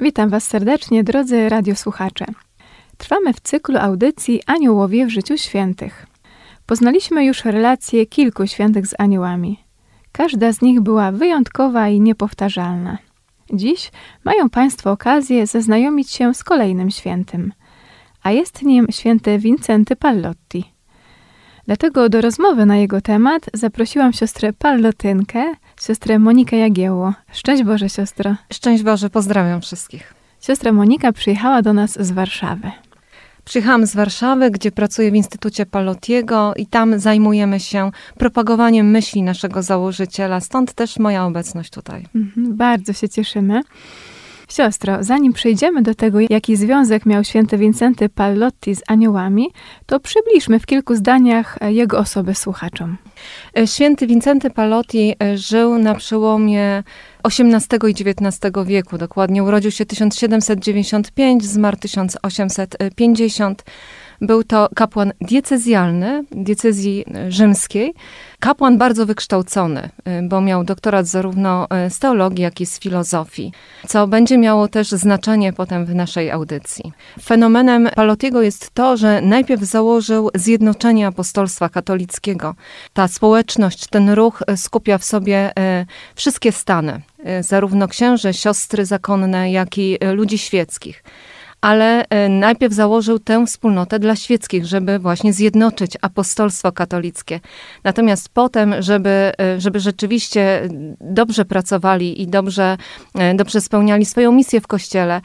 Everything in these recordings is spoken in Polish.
Witam Was serdecznie, drodzy radiosłuchacze. Trwamy w cyklu audycji Aniołowie w życiu świętych. Poznaliśmy już relacje kilku świętych z aniołami. Każda z nich była wyjątkowa i niepowtarzalna. Dziś mają Państwo okazję zaznajomić się z kolejnym świętym, a jest nim święty Wincenty Pallotti. Dlatego do rozmowy na jego temat zaprosiłam siostrę Pallotynkę, siostrę Monikę Jagiełło. Szczęść Boże, siostro. Szczęść Boże, pozdrawiam wszystkich. Siostra Monika przyjechała do nas z Warszawy. Przyjechałam z Warszawy, gdzie pracuję w Instytucie Palotiego i tam zajmujemy się propagowaniem myśli naszego założyciela, stąd też moja obecność tutaj. Mhm, bardzo się cieszymy. Siostro, zanim przejdziemy do tego, jaki związek miał święty Wincenty Pallotti z aniołami, to przybliżmy w kilku zdaniach e, jego osobę słuchaczom. E, Święty Wincenty Palotti e, żył na przełomie XVIII i XIX wieku. Dokładnie urodził się 1795, zmarł 1850. Był to kapłan diecezjalny, diecezji e, rzymskiej. Kapłan bardzo wykształcony, y, bo miał doktorat zarówno y, z teologii, jak i z filozofii, co będzie miało też znaczenie potem w naszej audycji. Fenomenem Palotiego jest to, że najpierw założył zjednoczenie apostolstwa katolickiego. Ta społeczność, ten ruch skupia w sobie wszystkie stany, zarówno księże, siostry zakonne, jak i ludzi świeckich ale e, najpierw założył tę wspólnotę dla świeckich, żeby właśnie zjednoczyć apostolstwo katolickie. Natomiast potem, żeby, e, żeby rzeczywiście dobrze pracowali i dobrze, e, dobrze spełniali swoją misję w Kościele,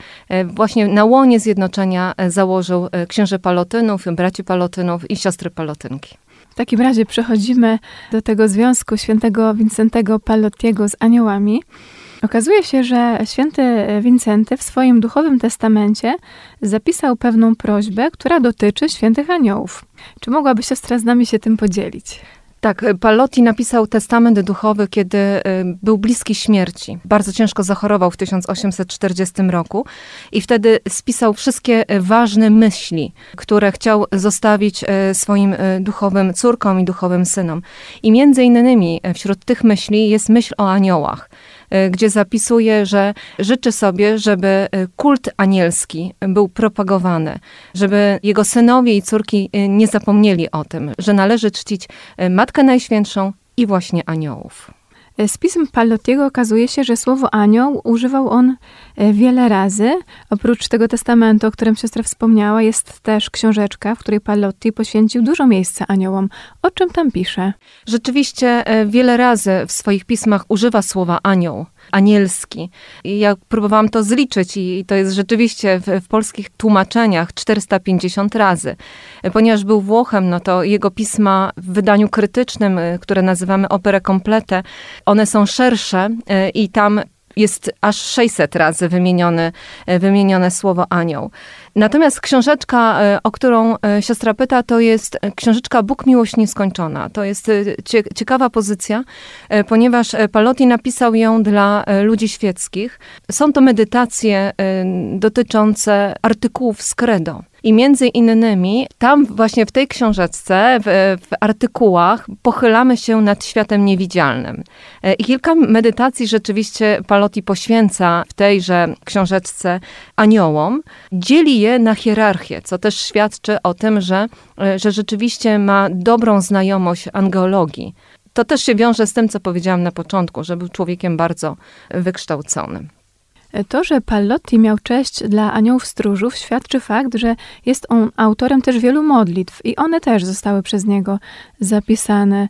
właśnie na łonie zjednoczenia założył e, księży palotynów, braci palotynów i siostry palotynki. W takim razie przechodzimy do tego związku świętego Wincentego Pallottiego z aniołami. Okazuje się, że święty Wincenty w swoim duchowym testamencie zapisał pewną prośbę, która dotyczy świętych aniołów. Czy mogłaby siostra z nami się tym podzielić? Tak, Palotti napisał testament duchowy, kiedy y, był bliski śmierci. Bardzo ciężko zachorował w 1840 roku i wtedy spisał wszystkie y, ważne myśli, które chciał zostawić y, swoim duchowym córkom i duchowym synom. I między innymi wśród tych myśli jest myśl o aniołach gdzie zapisuje, że życzy sobie, żeby y, kult anielski był propagowany, żeby jego synowie i córki y, nie zapomnieli o tym, że należy czcić y, Matkę Najświętszą i właśnie aniołów. Z pism Pallottiego okazuje się, że słowo anioł używał on wiele razy. Oprócz tego testamentu, o którym siostra wspomniała, jest też książeczka, w której Pallotti poświęcił dużo miejsca aniołom. O czym tam pisze? Rzeczywiście e, wiele razy w swoich pismach używa słowa anioł, anielski. I ja próbowałam to zliczyć i to jest rzeczywiście w, w polskich tłumaczeniach 450 razy. E, Ponieważ był Włochem, no to jego pisma w wydaniu krytycznym, e, które nazywamy operę complete, one są szersze e, i tam jest aż 600 razy wymienione, e, wymienione słowo anioł. Natomiast książeczka, e, o którą e, siostra pyta, to jest książeczka Bóg Miłość Nieskończona. To jest cie, ciekawa pozycja, ponieważ Palotti napisał ją dla ludzi świeckich. Są to medytacje dotyczące artykułów z credo. I między innymi tam właśnie w tej książeczce, w, w artykułach pochylamy się nad światem niewidzialnym. E, I kilka medytacji rzeczywiście Palotti poświęca w tejże książeczce aniołom. Dzieli je na hierarchię, co też świadczy o tym, że, e, że rzeczywiście ma dobrą znajomość angeologii. To też się wiąże z tym, co powiedziałam na początku, że był człowiekiem bardzo wykształconym. To, że Pallotti miał cześć dla aniołów stróżów, świadczy fakt, że jest on autorem też wielu modlitw i one też zostały przez niego zapisane.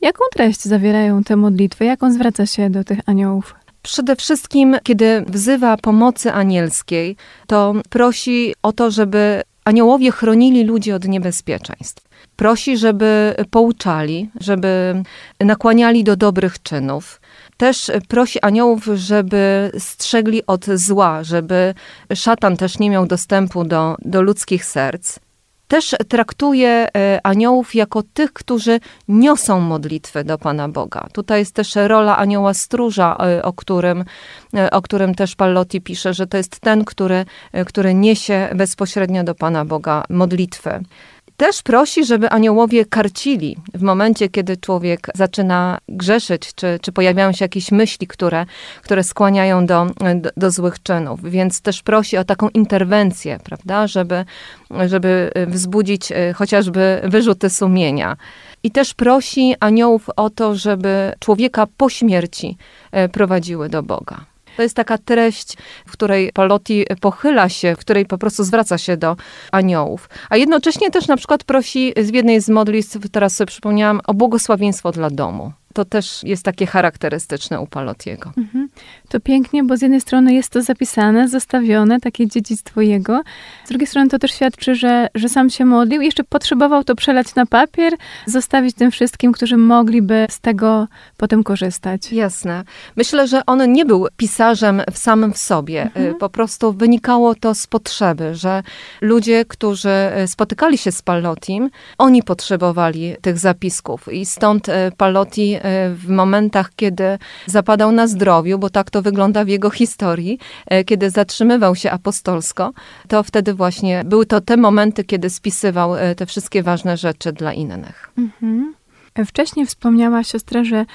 Jaką treść zawierają te modlitwy? Jak on zwraca się do tych aniołów? Przede wszystkim, kiedy wzywa pomocy anielskiej, to prosi o to, żeby aniołowie chronili ludzi od niebezpieczeństw. Prosi, żeby pouczali, żeby nakłaniali do dobrych czynów. Też prosi aniołów, żeby strzegli od zła, żeby szatan też nie miał dostępu do, do ludzkich serc. Też traktuje e, aniołów jako tych, którzy niosą modlitwy do Pana Boga. Tutaj jest też rola anioła stróża, e, o którym, e, o którym też Pallotti pisze, że to jest ten, który, który niesie bezpośrednio do Pana Boga modlitwę. Też prosi, żeby aniołowie karcili w momencie, kiedy człowiek zaczyna grzeszyć, czy, czy pojawiają się jakieś myśli, które, które skłaniają do, do, do złych czynów. Więc też prosi o taką interwencję, prawda, żeby, żeby wzbudzić e, chociażby wyrzuty sumienia. I też prosi aniołów o to, żeby człowieka po śmierci e, prowadziły do Boga. To jest taka treść, w której Palotti pochyla się, w której po prostu zwraca się do aniołów. A jednocześnie też na przykład prosi z jednej z modlitw, teraz sobie przypomniałam, o błogosławieństwo dla domu to też jest takie charakterystyczne u Palotiego. Mhm. To pięknie, bo z jednej strony jest to zapisane, zostawione, takie dziedzictwo jego. Z drugiej strony to też świadczy, że, że sam się modlił i jeszcze potrzebował to przelać na papier, zostawić tym wszystkim, którzy mogliby z tego potem korzystać. Jasne. Myślę, że on nie był pisarzem w samym w sobie. Mhm. Po prostu wynikało to z potrzeby, że ludzie, którzy spotykali się z Palotim, oni potrzebowali tych zapisków i stąd Paloti E, w momentach, kiedy zapadał na zdrowiu, bo tak to wygląda w jego historii, e, kiedy zatrzymywał się apostolsko, to wtedy właśnie były to te momenty, kiedy spisywał e, te wszystkie ważne rzeczy dla innych. Mhm. Wcześniej wspomniała siostra, że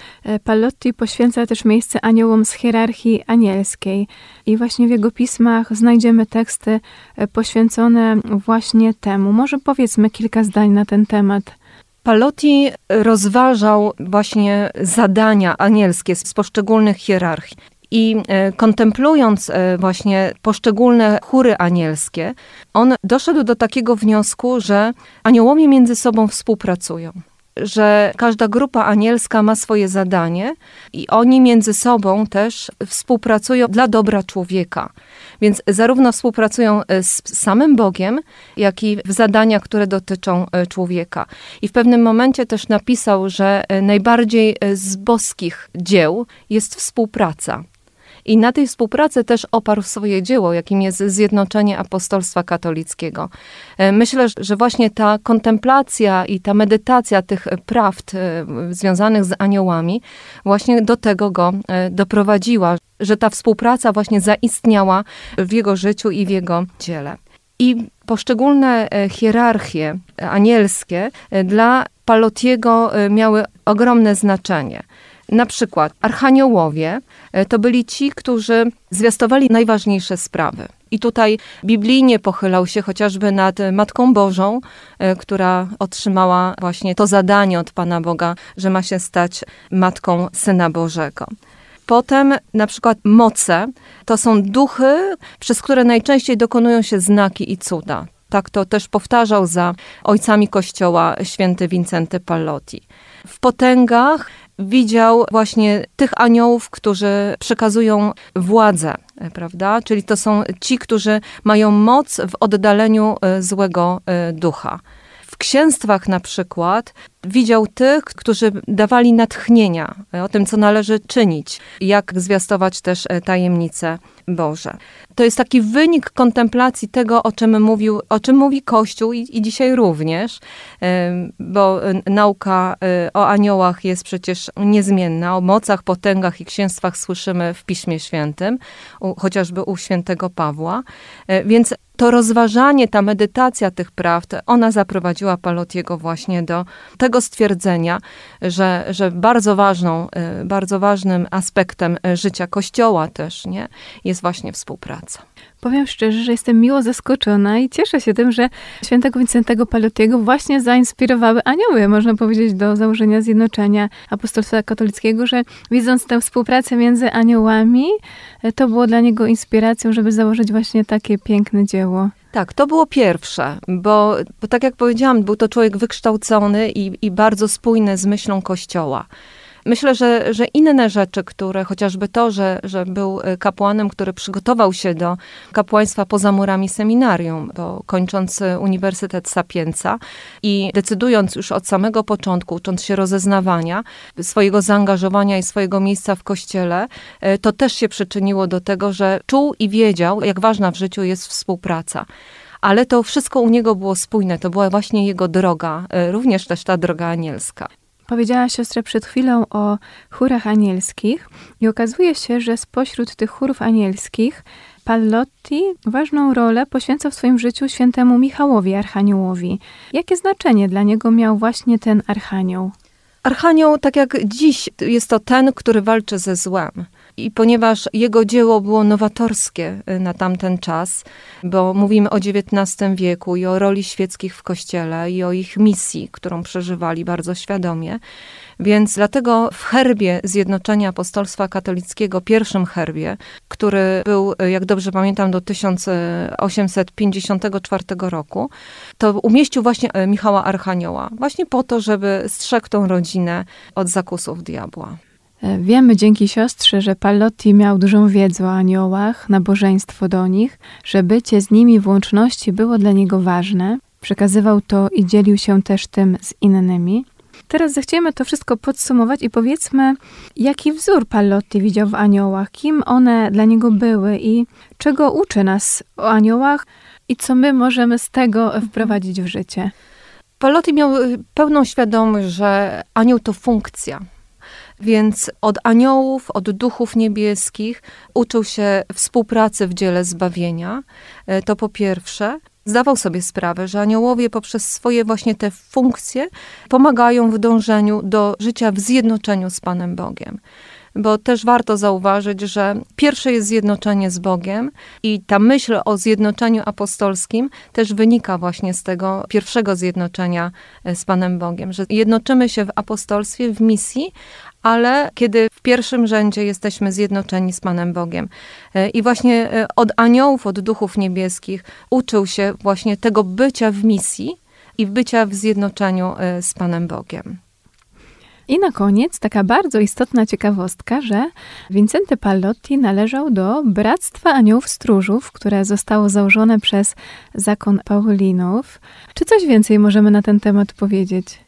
Pallotti poświęca też miejsce aniołom z hierarchii anielskiej. I właśnie w jego pismach znajdziemy teksty poświęcone właśnie temu. Może powiedzmy kilka zdań na ten temat. Palotti rozważał właśnie zadania anielskie z poszczególnych hierarchii. I e, kontemplując e, właśnie poszczególne chóry anielskie, on doszedł do takiego wniosku, że aniołowie między sobą współpracują że każda grupa anielska ma swoje zadanie i oni między sobą też współpracują dla dobra człowieka. Więc zarówno współpracują e, z samym Bogiem, jak i w zadaniach, które dotyczą e, człowieka. I w pewnym momencie też napisał, że e, najbardziej z boskich dzieł jest współpraca. I na tej współpracy też oparł swoje dzieło, jakim jest Zjednoczenie Apostolstwa Katolickiego. E, myślę, że właśnie ta kontemplacja i ta medytacja tych prawd e, związanych z aniołami właśnie do tego go e, doprowadziła, że ta współpraca właśnie zaistniała w jego życiu i w jego dziele. I poszczególne hierarchie anielskie dla Palotiego miały ogromne znaczenie. Na przykład archaniołowie e, to byli ci, którzy zwiastowali najważniejsze sprawy. I tutaj biblijnie pochylał się chociażby nad Matką Bożą, e, która otrzymała właśnie to zadanie od Pana Boga, że ma się stać Matką Syna Bożego. Potem na przykład moce to są duchy, przez które najczęściej dokonują się znaki i cuda. Tak to też powtarzał za ojcami Kościoła święty Wincenty Pallotti. W potęgach widział właśnie tych aniołów, którzy przekazują władzę, prawda? Czyli to są ci, którzy mają moc w oddaleniu e, złego e, ducha. Księstwach na przykład widział tych, którzy dawali natchnienia o tym, co należy czynić, jak zwiastować też e, tajemnice Boże. To jest taki wynik kontemplacji tego, o czym mówił, o czym mówi Kościół i, i dzisiaj również, bo e, nauka e, o aniołach jest przecież niezmienna. O mocach, potęgach i księstwach słyszymy w Piśmie Świętym, chociażby u świętego Pawła. Więc to rozważanie, ta medytacja tych prawd, ona zaprowadziła Palotiego właśnie do tego stwierdzenia, że, że bardzo ważną, bardzo ważnym aspektem życia Kościoła też nie, jest właśnie współpraca. Powiem szczerze, że jestem miło zaskoczona i cieszę się tym, że świętego Wincentego Palotiego właśnie zainspirowały anioły, można powiedzieć, do założenia Zjednoczenia Apostolstwa Katolickiego, że widząc tę współpracę między aniołami, to było dla niego inspiracją, żeby założyć właśnie takie piękne dzieło. Tak, to było pierwsze, bo, bo tak jak powiedziałam, był to człowiek wykształcony i, i bardzo spójny z myślą Kościoła. Myślę, że, że inne rzeczy, które chociażby to, że, że był e, kapłanem, który przygotował się do kapłaństwa poza murami seminarium, bo kończąc e, Uniwersytet Sapienza i decydując już od samego początku, ucząc się rozeznawania, swojego zaangażowania i swojego miejsca w kościele, e, to też się przyczyniło do tego, że czuł i wiedział, jak ważna w życiu jest współpraca ale to wszystko u niego było spójne. To była właśnie jego droga, również też ta droga anielska. Powiedziała siostra przed chwilą o chórach anielskich i okazuje się, że spośród tych chórów anielskich Pallotti ważną rolę poświęcał w swoim życiu świętemu Michałowi Archaniołowi. Jakie znaczenie dla niego miał właśnie ten archanioł? Archanioł, tak jak dziś, jest to ten, który walczy ze złem. I ponieważ jego dzieło było nowatorskie y, na tamten czas, bo mówimy o XIX wieku i o roli świeckich w kościele i o ich misji, którą przeżywali bardzo świadomie, więc dlatego w herbie Zjednoczenia Apostolstwa Katolickiego, pierwszym herbie, który był, y, jak dobrze pamiętam, do 1854 roku, to umieścił właśnie y, Michała Archanioła, właśnie po to, żeby strzegł tą rodzinę od zakusów diabła. E, wiemy dzięki siostrze, że Pallotti miał dużą wiedzę o aniołach, nabożeństwo do nich, że bycie z nimi w łączności było dla niego ważne. Przekazywał to i dzielił się też tym z innymi. Teraz zechciemy to wszystko podsumować i powiedzmy, jaki wzór Pallotti widział w aniołach, kim one dla niego były i czego uczy nas o aniołach i co my możemy z tego wprowadzić w życie. Pallotti miał y, pełną świadomość, że anioł to funkcja, więc od aniołów, od duchów niebieskich uczył się współpracy w dziele zbawienia. E, to po pierwsze. Zdawał sobie sprawę, że aniołowie poprzez swoje właśnie te funkcje pomagają w dążeniu do życia w zjednoczeniu z Panem Bogiem bo też warto zauważyć, że pierwsze jest zjednoczenie z Bogiem i ta myśl o zjednoczeniu apostolskim też wynika właśnie z tego pierwszego zjednoczenia e, z Panem Bogiem, że jednoczymy się w apostolstwie, w misji, ale kiedy w pierwszym rzędzie jesteśmy zjednoczeni z Panem Bogiem. E, I właśnie e, od aniołów, od duchów niebieskich uczył się właśnie tego bycia w misji i bycia w zjednoczeniu e, z Panem Bogiem. I na koniec taka bardzo istotna ciekawostka, że Vincenty Pallotti należał do Bractwa Aniołów Stróżów, które zostało założone przez zakon Paulinów. Czy coś więcej możemy na ten temat powiedzieć?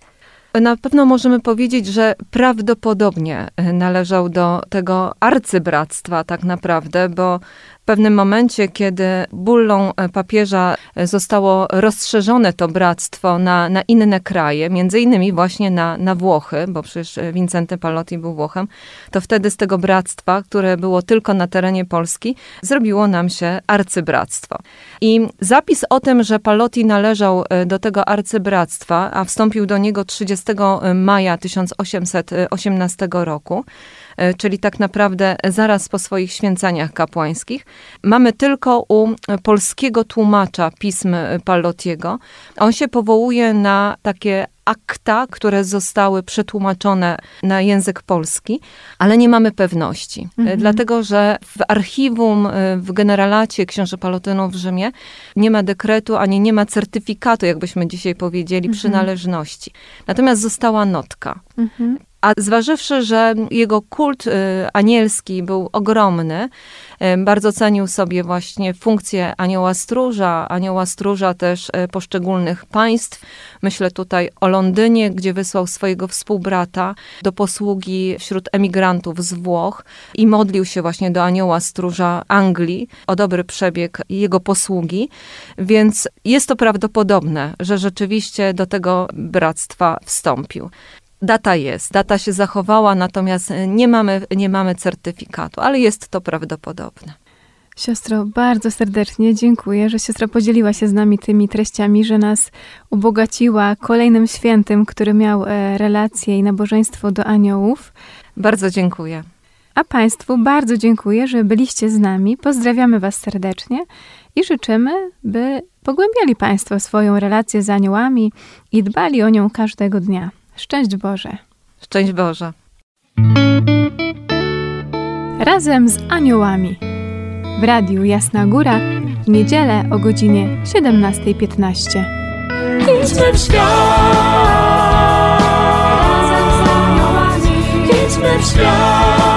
Na pewno możemy powiedzieć, że prawdopodobnie należał do tego arcybractwa tak naprawdę, bo w pewnym momencie, kiedy bullą e, papieża e, zostało rozszerzone to bractwo na, na inne kraje, między innymi właśnie na, na Włochy, bo przecież Vincenty Palotti był Włochem, to wtedy z tego bractwa, które było tylko na terenie Polski, zrobiło nam się arcybractwo. I zapis o tym, że Palotti należał e, do tego arcybractwa, a wstąpił do niego 30 maja 1818 roku, E, czyli tak naprawdę zaraz po swoich święceniach kapłańskich. Mamy tylko u polskiego tłumacza pism Pallotiego. On się powołuje na takie akta, które zostały przetłumaczone na język polski, ale nie mamy pewności. E, mhm. Dlatego, że w archiwum, e, w generalacie książę Palotynów w Rzymie nie ma dekretu, ani nie ma certyfikatu, jakbyśmy dzisiaj powiedzieli, mhm. przynależności. Natomiast została notka. Mhm. A zważywszy, że jego kult y, anielski był ogromny, bardzo cenił sobie właśnie funkcję anioła stróża, anioła stróża też poszczególnych państw. Myślę tutaj o Londynie, gdzie wysłał swojego współbrata do posługi wśród emigrantów z Włoch i modlił się właśnie do anioła stróża Anglii o dobry przebieg jego posługi. Więc jest to prawdopodobne, że rzeczywiście do tego bractwa wstąpił. Data jest, data się zachowała, natomiast nie mamy, nie mamy certyfikatu, ale jest to prawdopodobne. Siostro, bardzo serdecznie dziękuję, że siostra podzieliła się z nami tymi treściami, że nas ubogaciła kolejnym świętym, który miał e, relacje i nabożeństwo do aniołów. Bardzo dziękuję. A Państwu bardzo dziękuję, że byliście z nami. Pozdrawiamy Was serdecznie i życzymy, by pogłębiali Państwo swoją relację z aniołami i dbali o nią każdego dnia. Szczęść Boże! Szczęść Boże. Razem z aniołami w Radiu Jasna Góra w niedzielę o godzinie 17.15. Idźmy w świat! Razem z aniołami! Idźmy w świat!